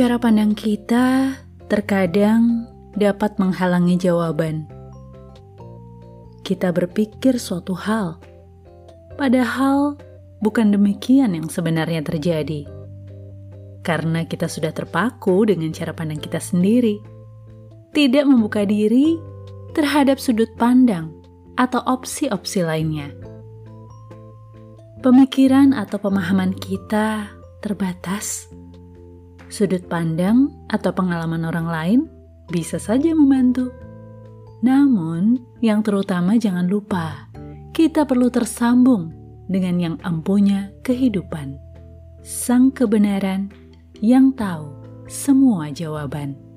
Cara pandang kita terkadang dapat menghalangi jawaban. Kita berpikir suatu hal, padahal bukan demikian yang sebenarnya terjadi. Karena kita sudah terpaku dengan cara pandang kita sendiri, tidak membuka diri terhadap sudut pandang atau opsi-opsi lainnya. Pemikiran atau pemahaman kita terbatas. Sudut pandang atau pengalaman orang lain bisa saja membantu. Namun, yang terutama jangan lupa, kita perlu tersambung dengan yang empunya kehidupan. Sang kebenaran yang tahu semua jawaban.